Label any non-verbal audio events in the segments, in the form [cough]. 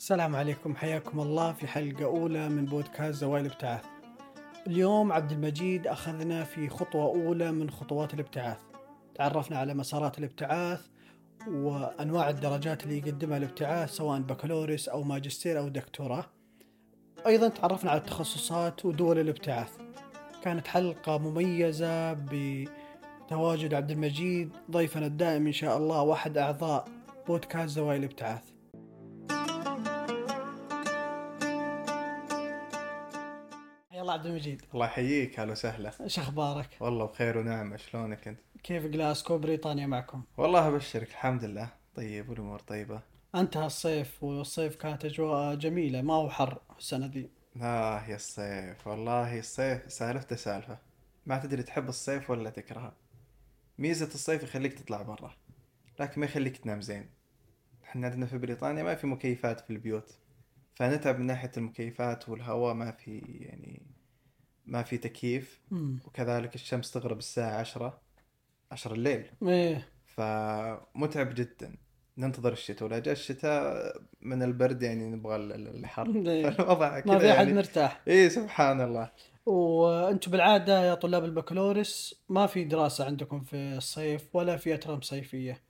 السلام عليكم حياكم الله في حلقة أولى من بودكاست زوايا الابتعاث. اليوم عبد المجيد أخذنا في خطوة أولى من خطوات الابتعاث. تعرفنا على مسارات الابتعاث وأنواع الدرجات اللي يقدمها الابتعاث سواء بكالوريوس أو ماجستير أو دكتوراه. أيضا تعرفنا على التخصصات ودول الابتعاث. كانت حلقة مميزة بتواجد عبد المجيد ضيفنا الدائم إن شاء الله وأحد أعضاء بودكاست زوايا الابتعاث. عبد المجيد. الله يحييك أهلا وسهلا. إيش أخبارك؟ والله بخير ونعمة شلونك أنت؟ كيف جلاسكو؟ بريطانيا معكم؟ والله أبشرك الحمد لله. طيب والأمور طيبة؟ انتهى الصيف والصيف كانت أجواء جميلة ما هو حر السنة ذي آه يا الصيف والله الصيف سالفته سالفة. ما تدري تحب الصيف ولا تكرهه. ميزة الصيف يخليك تطلع برا لكن ما يخليك تنام زين. إحنا عندنا في بريطانيا ما في مكيفات في البيوت فنتعب من ناحية المكيفات والهواء ما في يعني ما في تكييف امم وكذلك الشمس تغرب الساعة عشرة عشر الليل. إيه. فمتعب جدا. ننتظر الشتاء. ولا جاء الشتاء من البرد يعني نبغى ال- ال- الحر. إيه. [laughs] فالوضع ما كذا في أحد يعني. مرتاح. اي سبحان الله. وأنتم بالعادة يا طلاب البكالوريوس ما في دراسة عندكم في الصيف ولا في اترم صيفية؟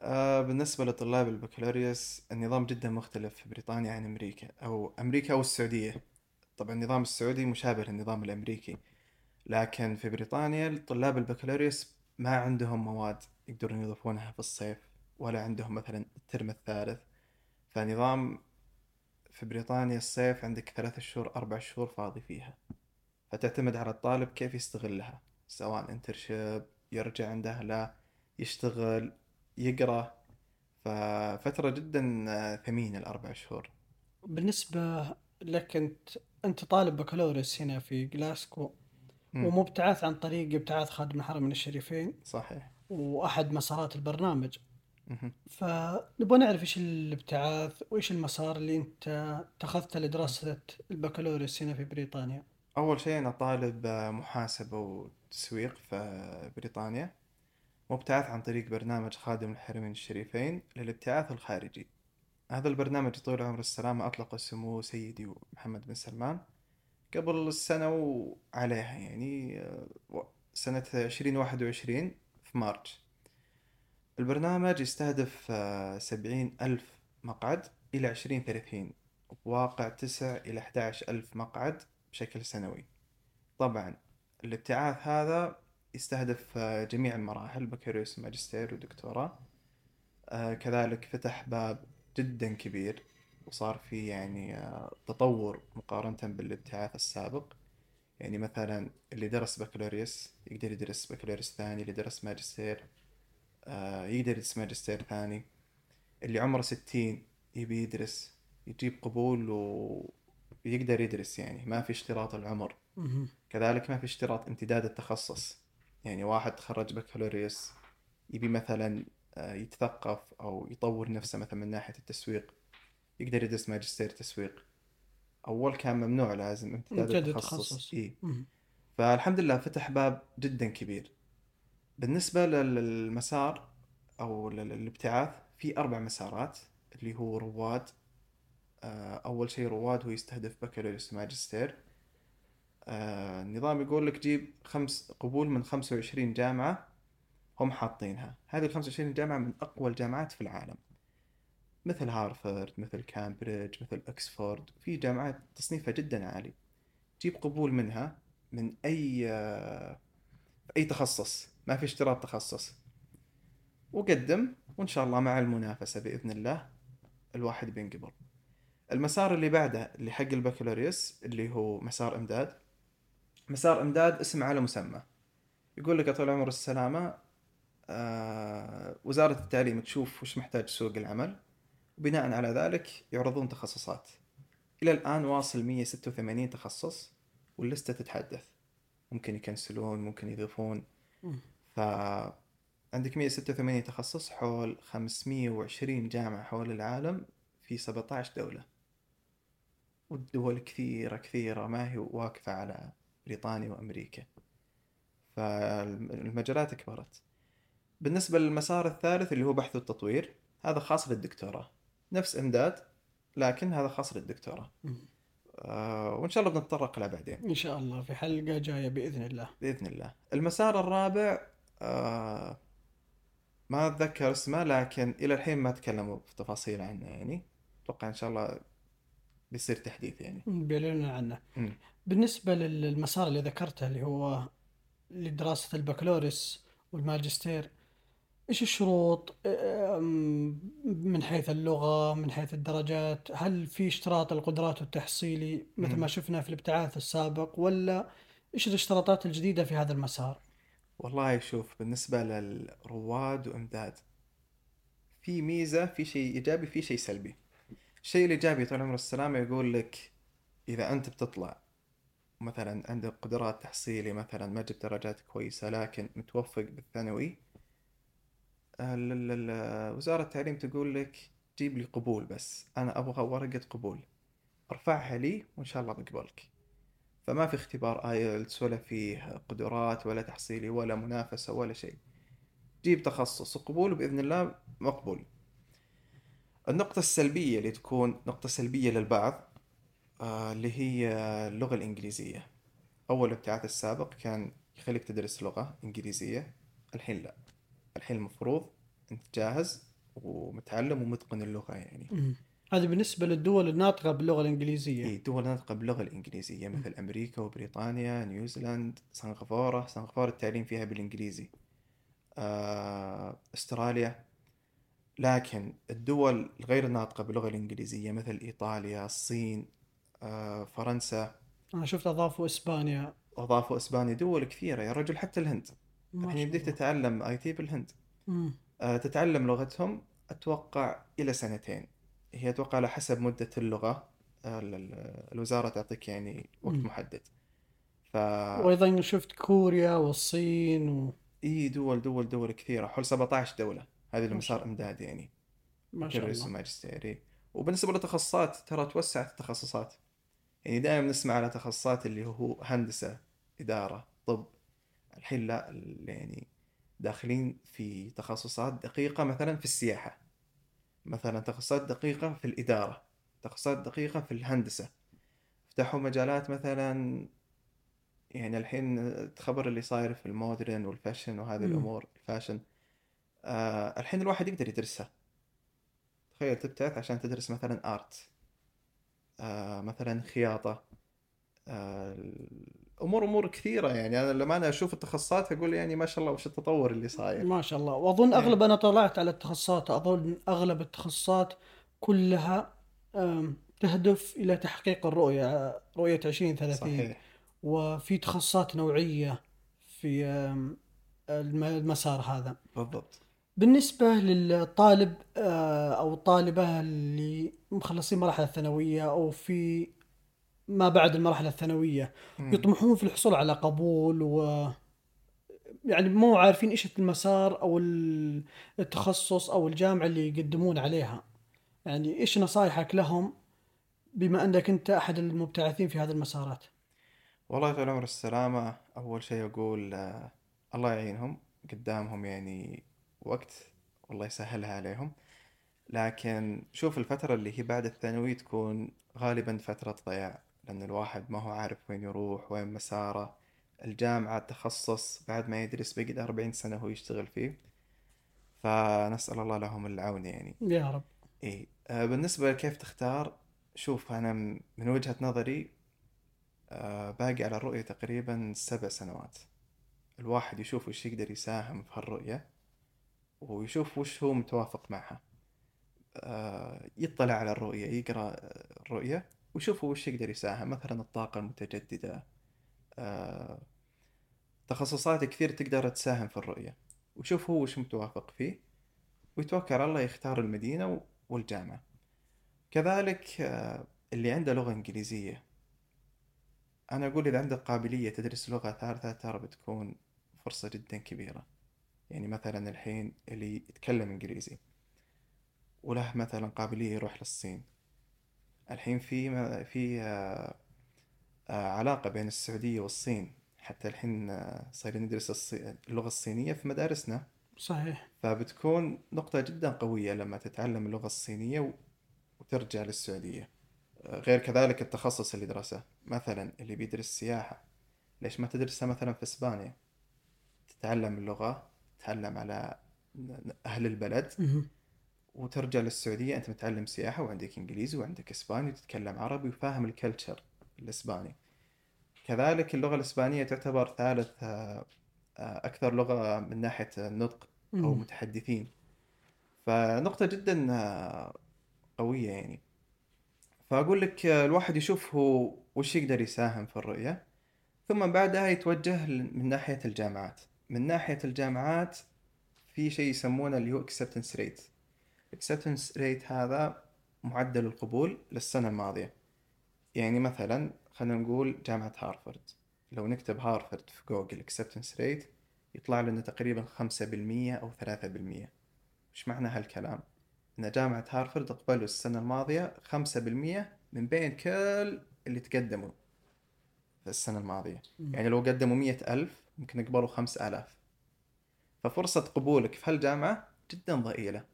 آه بالنسبة لطلاب البكالوريوس النظام جدا مختلف في بريطانيا عن أمريكا أو أمريكا أو السعودية طبعا النظام السعودي مشابه للنظام الأمريكي لكن في بريطانيا طلاب البكالوريوس ما عندهم مواد يقدرون يضيفونها في الصيف ولا عندهم مثلا الترم الثالث. فنظام في بريطانيا الصيف عندك ثلاثة شهور أربع شهور فاضي فيها. فتعتمد على الطالب كيف يستغلها سواء internship يرجع عند أهله يشتغل يقرأ. ففترة جدا آه، ثمينة الأربع شهور. بالنسبة لك انت أنت طالب بكالوريوس هنا في جلاسكو. ومبتعث عن طريق ابتعاث خادم الحرمين الشريفين صحيح. وأحد مسارات البرنامج. فنبغى نعرف إيش الابتعاث وإيش المسار اللي أنت اتخذته لدراسة البكالوريوس هنا في بريطانيا؟ أول شيء أنا طالب محاسبة وتسويق في بريطانيا. مبتعث عن طريق برنامج خادم الحرمين الشريفين للابتعاث الخارجي. هذا البرنامج طول عمر السلامة أطلقه سمو سيدي محمد بن سلمان. قبل السنة وعليها يعني آه، سنة 2021 في مارس البرنامج يستهدف آه، سبعين ألف مقعد إلى عشرين ثلاثين بواقع تسع إلى 11 ألف مقعد بشكل سنوي. طبعا الابتعاث هذا يستهدف آه، جميع المراحل بكالوريوس ماجستير ودكتوراه. كذلك فتح باب جدا كبير وصار في يعني آه، تطور مقارنة بالابتعاث السابق. يعني مثلا اللي درس بكالوريوس يقدر يدرس بكالوريوس ثاني اللي درس ماجستير آه، يقدر يدرس ماجستير ثاني. اللي عمره ستين يبي يدرس يجيب قبول ويقدر يدرس يعني ما في اشتراط العمر. كذلك ما في اشتراط امتداد التخصص. يعني واحد تخرج بكالوريوس يبي مثلا يتثقف أو يطور نفسه مثلا من ناحية التسويق يقدر يدرس ماجستير تسويق. أول كان ممنوع لازم امتداد التخصص. مهم. فالحمد لله فتح باب جدا كبير. بالنسبة لل- للمسار لل- للابتعاث في أربع مسارات اللي هو رواد. آه، أول شيء رواد هو يستهدف بكالوريوس ماجستير. آه، النظام يقول لك جيب خمس قبول من 25 جامعة. هم حاطينها. هذه ال 25 جامعة من أقوى الجامعات في العالم. مثل هارفرد مثل كامبريدج مثل أكسفورد. في جامعات تصنيفها جدا عالي. جيب قبول منها من أي آه، أي تخصص. ما في اشتراط تخصص. وقدم وإن شاء الله مع المنافسة بإذن الله الواحد بينقبل. المسار اللي بعده اللي حق البكالوريوس اللي هو مسار إمداد. مسار إمداد اسم على مسمى. يقول لك يا طول العمر السلامة وزارة التعليم تشوف وش محتاج سوق العمل وبناء على ذلك يعرضون تخصصات. إلى الآن واصل 186 تخصص واللستة تتحدث. ممكن يكنسلون ممكن يضيفون. مم. فعندك 186 تخصص حول 520 جامعة حول العالم في 17 دولة. والدول كثيرة كثيرة ما هي واقفة على بريطانيا وأمريكا. فالمجالات كبرت. بالنسبة للمسار الثالث اللي هو بحث والتطوير هذا خاص للدكتوراه نفس إمداد لكن هذا خاص للدكتوراه. آه وإن شاء الله بنتطرق له بعدين. إن شاء الله في حلقة جاية بإذن الله. بإذن الله. المسار الرابع آه ما أتذكر اسمه لكن إلى الحين ما تكلموا في تفاصيل عنه يعني. أتوقع إن شاء الله بيصير تحديث يعني. بيعلنون عنه. مم. بالنسبة للمسار اللي ذكرته اللي هو لدراسة البكالوريوس والماجستير إيش الشروط؟ أم، من حيث اللغة من حيث الدرجات هل في اشتراط القدرات والتحصيلي مثل. ما شفنا في الابتعاث السابق ولا إيش الاشتراطات الجديدة في هذا المسار؟ والله شوف بالنسبة للرواد وإمداد في ميزة في شيء إيجابي في شيء سلبي. الشيء الإيجابي طال عمر السلامة يقول لك إذا أنت بتطلع مثلا عندك قدرات تحصيلي مثلا ما جبت درجات كويسة لكن متوفق بالثانوي ال- ال- ال- وزارة التعليم تقول لك جيب لي قبول بس. أنا أبغى ورقة قبول. ارفعها لي وإن شاء الله بقبلك فما في اختبار آيلتس ولا فيه قدرات ولا تحصيلي ولا منافسة ولا شيء. جيب تخصص وقبول وبإذن الله مقبول. النقطة السلبية اللي تكون نقطة سلبية للبعض آه، اللي هي اللغة الإنجليزية. أول الابتعاث السابق كان يخليك تدرس لغة إنجليزية الحين لا. الحين المفروض أنت جاهز ومتعلم ومتقن اللغة يعني. مم. هذه بالنسبة للدول الناطقة باللغة الإنجليزية. إيه دول ناطقة باللغة الإنجليزية مثل أمريكا وبريطانيا نيوزيلاند سنغافورة. سنغافورة التعليم فيها بالإنجليزي. آه، أستراليا. لكن الدول الغير الناطقة باللغة الإنجليزية مثل إيطاليا الصين آه، فرنسا. أنا شفت أضافوا إسبانيا. أضافوا إسبانيا. دول كثيرة يا رجل حتى الهند. الحين يمديك تتعلم آي تي بالهند. مم. آه، تتعلم لغتهم أتوقع إلى سنتين. هي أتوقع على حسب مدة اللغة آه، ال- ال- الوزارة تعطيك يعني وقت مم. محدد. ف وأيضا شفت كوريا والصين و... إي دول دول دول كثيرة. حول 17 دولة. هذه ما شاء المسار الله. إمداد يعني. ما شاء الله. وماجستيري وبالنسبة للتخصصات ترى توسعت التخصصات. يعني دائما نسمع على تخصصات اللي هو هندسة إدارة طب. الحين لا يعني داخلين في تخصصات دقيقة مثلا في السياحة مثلا تخصصات دقيقة في الإدارة تخصصات دقيقة في الهندسة فتحوا مجالات مثلا يعني الحين الخبر اللي صاير في ال modern وال fashion وهذه. الأمور ال fashion آه الحين الواحد يقدر يدرسها تخيل تبتعث عشان تدرس مثلا art آه مثلا خياطة آه أمور أمور كثيرة يعني. أنا لما أنا أشوف التخصصات أقول يعني ما شاء الله وش التطور اللي صاير. ما شاء الله. وأظن إيه. أغلب أنا طلعت على التخصصات أظن أغلب التخصصات كلها تهدف إلى تحقيق الرؤية رؤية 2030 صحيح. وفي تخصصات نوعية في المسار هذا. بالضبط. بالنسبة للطالب آه، أو الطالبة اللي مخلصين المراحل الثانوية أو في ما بعد المرحلة الثانوية. مم. يطمحون في الحصول على قبول و يعني مو عارفين إيش المسار أو ال- التخصص أو الجامعة اللي يقدمون عليها. يعني إيش نصايحك لهم بما أنك أنت أحد المبتعثين في هذه المسارات؟ والله طول العمر السلامة أول شيء أقول آه الله يعينهم. قدامهم يعني وقت والله يسهلها عليهم. لكن شوف الفترة اللي هي بعد الثانوي تكون غالبا فترة ضياع. لأن الواحد ما هو عارف وين يروح وين مساره. الجامعة التخصص بعد ما يدرس بقي 40 سنة هو يشتغل فيه. فنسأل الله لهم العون يعني. يا رب. إيه. آه بالنسبة لكيف تختار شوف أنا من وجهة نظري آه باقي على الرؤية تقريبا سبع سنوات. الواحد يشوف وش يقدر يساهم في هالرؤية ويشوف وش هو متوافق معها. آه يطلع على الرؤية يقرأ الرؤية ويشوف وش يقدر يساهم مثلا الطاقة المتجددة. آه تخصصات كثير تقدر تساهم في الرؤية. ويشوف هو وش متوافق فيه. ويتوكل على الله يختار المدينة والجامعة. كذلك آه، اللي عنده لغة إنجليزية. أنا أقول إذا عندك قابلية تدرس لغة ثالثة ترى بتكون فرصة جدا كبيرة. يعني مثلا الحين اللي يتكلم إنجليزي. وله مثلا قابلية يروح للصين. الحين في في آه، آه، علاقة بين السعودية والصين. حتى الحين آه، صايرين ندرس الصي- اللغة الصينية في مدارسنا. صحيح. فبتكون نقطة جدا قوية لما تتعلم اللغة الصينية و- ترجع للسعودية. غير كذلك التخصص اللي درسه. مثلا اللي بيدرس سياحة. ليش ما تدرسها مثلا في إسبانيا؟ تتعلم اللغة تتعلم على أهل البلد. وترجع للسعودية أنت متعلم سياحة وعندك إنجليزي وعندك إسباني وتتكلم عربي وفاهم الكلتشر الإسباني. كذلك اللغة الإسبانية تعتبر ثالث آه، آه، أكثر لغة من ناحية النطق أو. متحدثين. فنقطة جدا آه، قوية يعني. فأقول لك الواحد يشوف هو وش يقدر يساهم في الرؤية ثم بعدها يتوجه من ناحية الجامعات. من ناحية الجامعات في شيء يسمونه اللي هو acceptance acceptance rate هذا معدل القبول للسنة الماضية. يعني مثلا خلينا نقول جامعة هارفرد. لو نكتب هارفرد في جوجل acceptance rate يطلع لنا تقريبا 5% أو 3% وش معنى هالكلام؟ إن جامعة هارفرد أقبلوا السنة الماضية 5% من بين كل اللي تقدموا في السنة الماضية. يعني لو قدموا مية ألف ممكن يقبلوا خمس آلاف. ففرصة قبولك في هالجامعة جدا ضئيلة.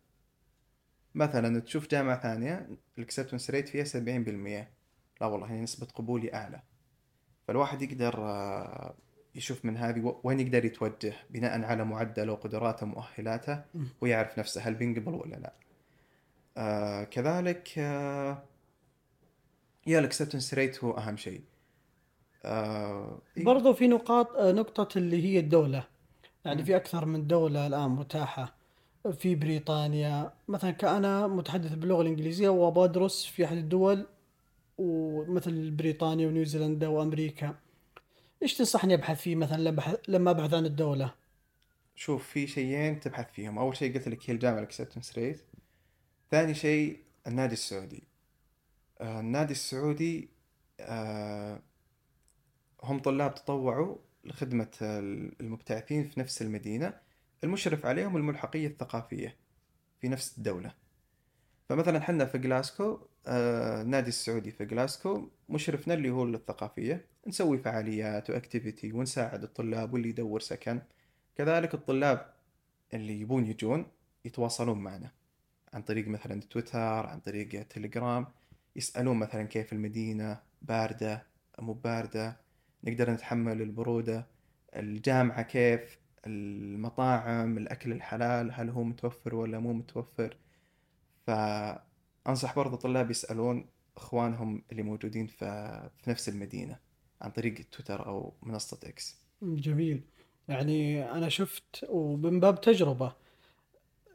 مثلا تشوف جامعة ثانية الأكسبتنس ريت فيها سبعين بالمية. لا والله هي نسبة قبولي أعلى. فالواحد يقدر آه، يشوف من هذه وين يقدر يتوجه بناء على معدله وقدراته ومؤهلاته. ويعرف نفسه هل بينقبل ولا لا. آه كذلك آه يا الأكسبتنس ريت هو أهم شيء. آه برضو في نقاط آه، نقطة اللي هي الدولة. يعني. في أكثر من دولة الآن متاحة. في بريطانيا. مثلا كأنا متحدث باللغة الإنجليزية وبدرس في أحد الدول ومثل بريطانيا ونيوزيلندا وأمريكا. إيش تنصحني أبحث فيه مثلا لما أبحث- عن الدولة؟ شوف في شيئين تبحث فيهم. أول شيء قلت لك هي الجامعة ال acceptance rate. ثاني شيء النادي السعودي. آه النادي السعودي آه هم طلاب تطوعوا لخدمة المبتعثين في نفس المدينة. المشرف عليهم الملحقية الثقافية في نفس الدولة. فمثلا حنا في جلاسكو آه، النادي السعودي في جلاسكو مشرفنا اللي هو الثقافية نسوي فعاليات و activity ونساعد الطلاب واللي يدور سكن. كذلك الطلاب اللي يبون يجون يتواصلون معنا عن طريق مثلا تويتر عن طريق تليجرام يسألون مثلا كيف المدينة باردة مو باردة نقدر نتحمل البرودة الجامعة كيف المطاعم الأكل الحلال هل هو متوفر ولا مو متوفر. فأنصح برضو الطلاب يسألون إخوانهم اللي موجودين في, نفس المدينة عن طريق تويتر أو منصة إكس. جميل. يعني أنا شفت ومن باب تجربة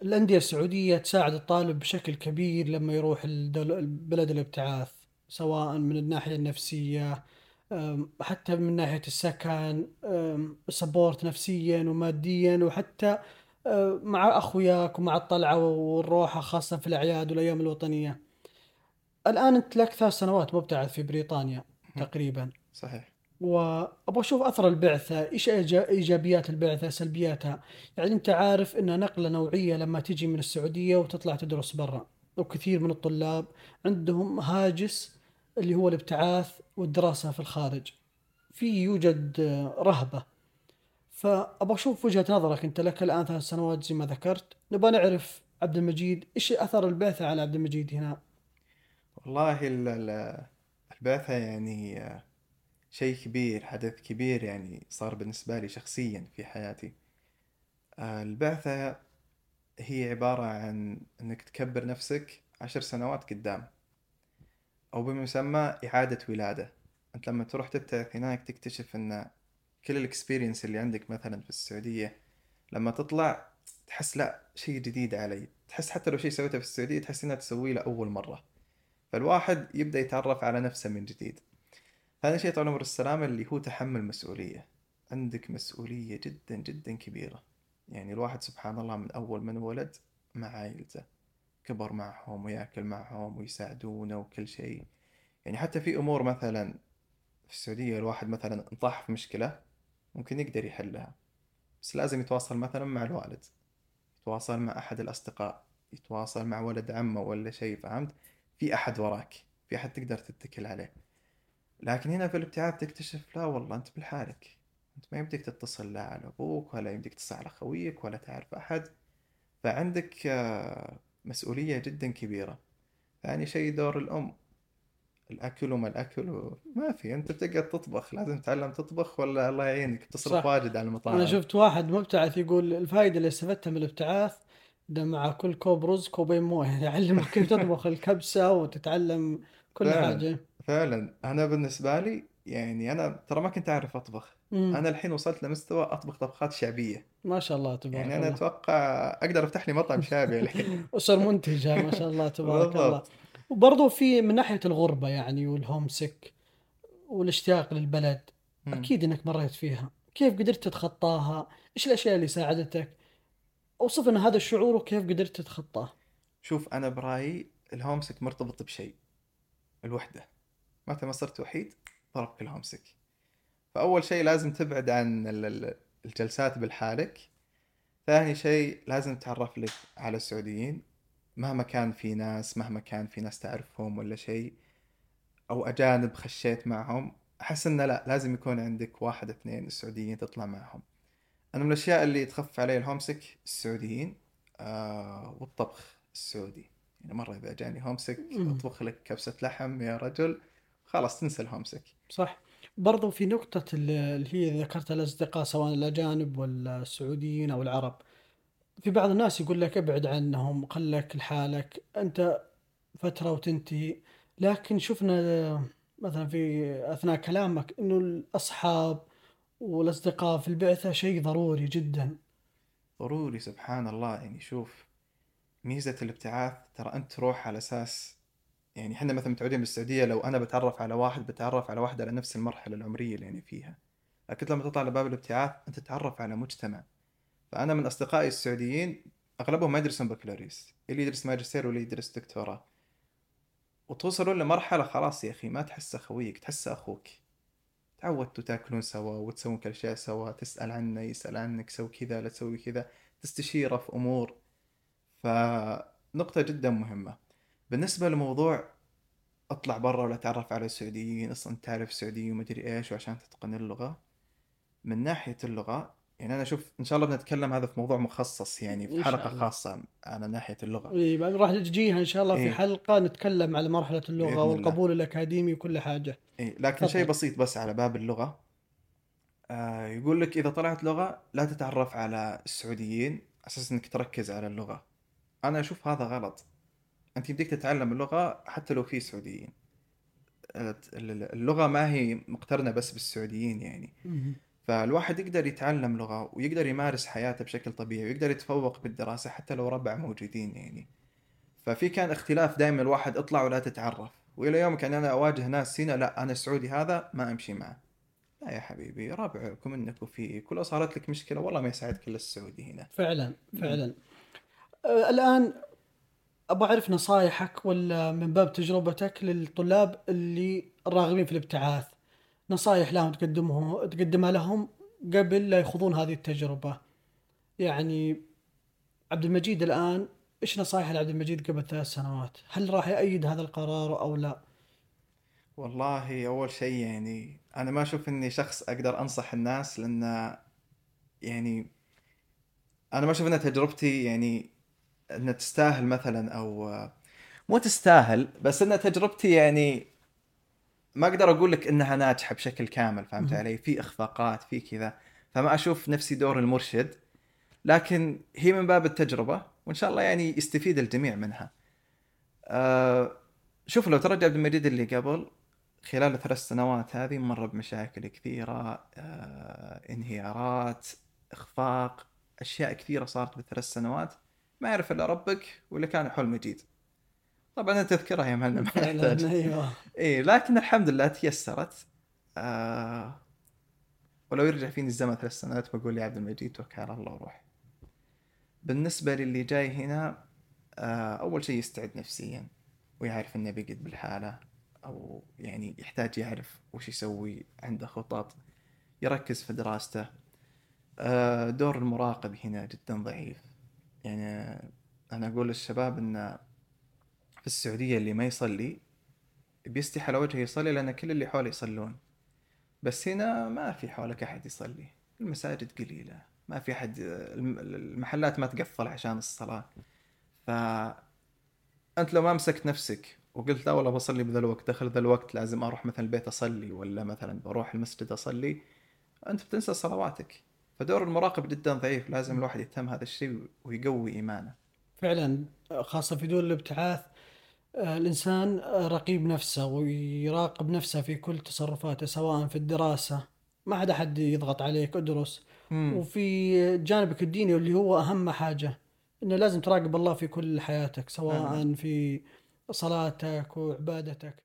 الأندية السعودية تساعد الطالب بشكل كبير لما يروح الدول- بلد الابتعاث سواء من الناحية النفسية حتى من ناحية السكن support نفسيا وماديا وحتى أه، مع أخوياك ومع الطلعة والروحة خاصة في الأعياد والأيام الوطنية. الآن أنت لك ثلاث سنوات مبتعث في بريطانيا تقريبا. صحيح. وأبغى أشوف أثر البعثة، إيش إيجابيات البعثة، سلبياتها، يعني أنت عارف انها نقلة نوعية لما تجي من السعودية وتطلع تدرس برا، وكثير من الطلاب عندهم هاجس اللي هو الابتعاث والدراسة في الخارج. في يوجد رهبة. فأبغى أشوف وجهة نظرك أنت لك الآن ثلاث سنوات زي ما ذكرت، نبغى نعرف عبد المجيد إيش أثر البعثة على عبد المجيد هنا؟ والله ال- ال- البعثة يعني شيء كبير حدث كبير يعني صار بالنسبة لي شخصيا في حياتي البعثة هي عبارة عن إنك تكبر نفسك عشر سنوات قدام أو بما يسمى إعادة ولادة. أنت لما تروح تبتعث هناك تكتشف إن كل الإكسبيرينس اللي عندك مثلا في السعودية لما تطلع تحس لا شيء جديد علي. تحس حتى لو شيء سويته في السعودية تحس إنها تسويه لأول مرة. فالواحد يبدأ يتعرف على نفسه من جديد. ثاني شيء طال عمر السلامة اللي هو تحمل مسؤولية. عندك مسؤولية جدا جدا كبيرة. يعني الواحد سبحان الله من أول من ولد مع عائلته كبر معهم ويأكل معهم ويساعدونه وكل شيء. يعني حتى في أمور مثلا في السعودية الواحد مثلا انطاح في مشكلة ممكن يقدر يحلها بس لازم يتواصل مثلا مع الوالد يتواصل مع أحد الأصدقاء يتواصل مع ولد عمه ولا شيء فهمت؟ في أحد وراك في أحد تقدر تتكل عليه. لكن هنا في الابتعاث تكتشف لا والله أنت بلحالك أنت ما يمديك تتصل لا على أبوك ولا يمديك تتصل على خويك ولا تعرف أحد. فعندك آه، مسؤولية جدا كبيرة. ثاني شيء دور الأم. الأكل وما الأكل و... ما في أنت بتقعد تطبخ. لازم تتعلم تطبخ ولا الله يعينك؟ تصرف صح. واجد على المطاعم. أنا شفت واحد مبتعث يقول الفائده اللي استفدتها من الابتعاث ده مع كل كوب رز كوبين موية. [laughs] يعلمك كيف تطبخ الكبسة وتتعلم كل فعلا. حاجة. فعلا. أنا بالنسبة لي يعني أنا ترى ما كنت أعرف أطبخ. مم. أنا الحين وصلت لمستوى أطبخ طبخات شعبية. ما شاء الله تبارك يعني أنا الله. أتوقع أقدر أفتح لي مطعم شعبي الحين. [laughs] أسر منتجة ما شاء الله تبارك الله. وبرضو في من ناحية الغربة يعني وال homesick والاشتياق للبلد مم. أكيد إنك مريت فيها. كيف قدرت تتخطاها؟ إيش الأشياء اللي ساعدتك؟ أوصف لنا هذا الشعور وكيف قدرت تتخطاه. شوف أنا برأيي الهومسك مرتبط بشيء الوحدة. متى ما صرت وحيد ضربك الهومسك. فأول شيء لازم تبعد عن ال- ال- الجلسات بالحالك. ثاني شيء لازم تتعرف لك على السعوديين. مهما كان في ناس مهما كان في ناس تعرفهم ولا شيء أو أجانب خشيت معهم أحس إنه لا لازم يكون عندك واحد اثنين السعوديين تطلع معهم. أنا من الأشياء اللي تخفف علي الهومسك السعوديين آه والطبخ السعودي. يعني مرة إذا جاني هومسك مم. أطبخ لك كبسة لحم يا رجل. خلاص تنسى الهومسك صح. برضو في نقطة ال- اللي هي ذكرت الأصدقاء سواء الأجانب ولا السعوديين أو العرب. في بعض الناس يقول لك ابعد عنهم خلك لحالك أنت فترة وتنتهي. لكن شفنا مثلا في أثناء كلامك إنه الأصحاب والأصدقاء في البعثة شيء ضروري جدا. ضروري سبحان الله. يعني شوف ميزة الابتعاث ترى أنت تروح على أساس يعني إحنا مثلا متعودين بالسعودية لو أنا بتعرف على واحد بتعرف على واحدة على نفس المرحلة العمرية اللي أنا فيها. لكن لما تطلع لباب الابتعاث أنت تتعرف على مجتمع. فأنا من أصدقائي السعوديين أغلبهم ما يدرسون بكالوريوس. اللي يدرس ماجستير واللي يدرس دكتوراه. وتوصلون لمرحلة خلاص يا أخي ما تحسه خويك تحسه أخوك. تعودتوا تاكلون سوا وتسوون كل شيء سوا تسأل عنه يسأل عنك سوي كذا لا تسوي كذا. تستشيره في أمور. فنقطة جدا مهمة. بالنسبة لموضوع أطلع برا ولا أتعرف على السعوديين أصلا تعرف سعودي ومدري إيش وعشان تتقن اللغة من ناحية اللغة يعني أنا أشوف إن شاء الله بنتكلم هذا في موضوع مخصص يعني في الله. خاصة على ناحية اللغة إيه، بعد راح نجيها إن شاء الله في إيه. حلقة نتكلم على مرحلة اللغة بإذن الله. والقبول الأكاديمي وكل حاجة إيه لكن. شيء بسيط بس على باب اللغة آه يقول لك إذا طلعت لغة لا تتعرف على السعوديين أساس إنك تركز على اللغة أنا أشوف هذا غلط أنت يمديك تتعلم اللغة حتى لو في سعوديين. آه، اللغة ما هي مقترنة بس بالسعوديين يعني. فالواحد يقدر يتعلم لغة ويقدر يمارس حياته بشكل طبيعي ويقدر يتفوق بالدراسة حتى لو ربع موجودين يعني. ففي كان اختلاف دائما الواحد اطلع ولا تتعرف. وإلى يومك يعني أنا أواجه ناس هنا لا أنا السعودي هذا ما أمشي معه. لا يا حبيبي ربعك ومنك وفيك ولو صارت لك مشكلة والله ما يساعدك إلا السعودي هنا. فعلا فعلا. آه، الآن أبغى أعرف نصايحك ولا من باب تجربتك للطلاب اللي راغبين في الابتعاث؟ نصايح لهم تقدمه تقدمها لهم قبل لا يخوضون هذه التجربة. يعني عبد المجيد الآن إيش نصايح لعبد المجيد قبل ثلاث سنوات؟ هل راح يأيد هذا القرار أو لا؟ والله أول شيء يعني أنا ما أشوف إني شخص أقدر أنصح الناس لأن يعني أنا ما أشوف إن تجربتي يعني إنها تستاهل مثلا أو مو تستاهل بس ان تجربتي يعني ما أقدر أقول لك إنها ناجحة بشكل كامل فهمت. علي؟ في إخفاقات في كذا. فما أشوف نفسي دور المرشد لكن هي من باب التجربة وإن شاء الله يعني يستفيد الجميع منها. أه شوف لو ترجع عبد المجيد اللي قبل خلال الثلاث سنوات هذه مر بمشاكل كثيرة آه، انهيارات إخفاق أشياء كثيرة صارت بالثلاث سنوات. ما يعرف إلا ربك واللي كان حول مجيد طبعا أنت تذكرها يا معلم ما فعلا يحتاج. أيوه. إيه لكن الحمد لله تيسرت. آه ولو يرجع فيني الزمن ثلاث سنوات بقول يا عبد المجيد توكل على الله وروح بالنسبة للي جاي هنا آه أول شيء يستعد نفسيا ويعرف إنه بيقعد بالحالة أو يعني يحتاج يعرف وش يسوي عنده خطط يركز في دراسته. آه دور المراقب هنا جدا ضعيف. يعني أنا أقول للشباب إن في السعودية اللي ما يصلي بيستحي على وجهه يصلي لأن كل اللي حوله يصلون. بس هنا ما في حولك أحد يصلي المساجد قليلة ما في الم- المحلات ما تقفل عشان الصلاة. ف أنت لو ما مسكت نفسك وقلت لا والله بصلي بذا الوقت دخل ذا الوقت لازم أروح مثلا البيت أصلي ولا مثلا بروح المسجد أصلي أنت بتنسى صلواتك. فدور المراقب جدا ضعيف لازم الواحد يهتم هذا الشيء ويقوي إيمانه فعلا خاصة في دول الابتعاث آه، الإنسان آه، رقيب نفسه ويراقب نفسه في كل تصرفاته سواء في الدراسة ما حد أحد يضغط عليك ادرس مم. وفي جانبك الديني اللي هو أهم حاجة إنه لازم تراقب الله في كل حياتك سواء. في صلاتك وعبادتك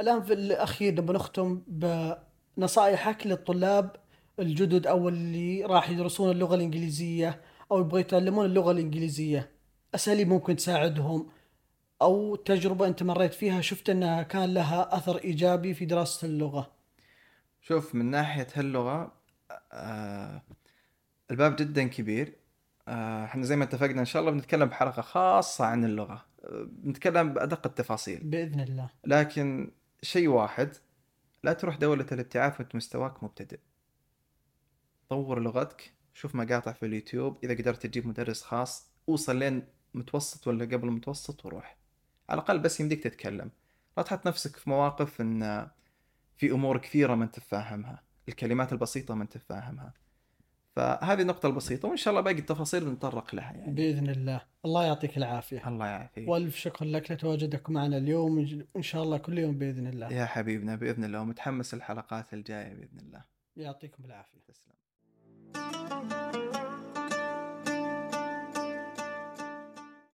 الآن في الأخير نبغى نختم بنصائحك للطلاب الجدد أو اللي راح يدرسون اللغة الإنجليزية أو يبغوا يتعلمون اللغة الإنجليزية. أساليب ممكن تساعدهم أو تجربة أنت مريت فيها شفت أنها كان لها أثر إيجابي في دراسة اللغة. شوف من ناحية هاللغة آه الباب جدا كبير. آه، إحنا زي ما اتفقنا إن شاء الله بنتكلم بحلقة خاصة عن اللغة. آه، بنتكلم بأدق التفاصيل. بإذن الله. لكن شيء واحد لا تروح دولة الابتعاث وانت مستواك مبتدئ. طور لغتك شوف مقاطع في اليوتيوب إذا قدرت تجيب مدرس خاص اوصل لين متوسط ولا قبل المتوسط وروح. على الأقل بس يمديك تتكلم. لا تحط نفسك في مواقف إن في أمور كثيرة ما أنت فاهمها الكلمات البسيطة ما أنت فاهمها فهذه النقطه البسيطة وإن شاء الله باقي التفاصيل نتطرق لها يعني. بإذن الله. الله يعطيك العافية. الله يعافيك. وألف شكر لك لتواجدك معنا اليوم إن شاء الله كل يوم بإذن الله. يا حبيبنا بإذن الله ومتحمس الحلقات الجاية بإذن الله. يعطيكم العافية. تسلم.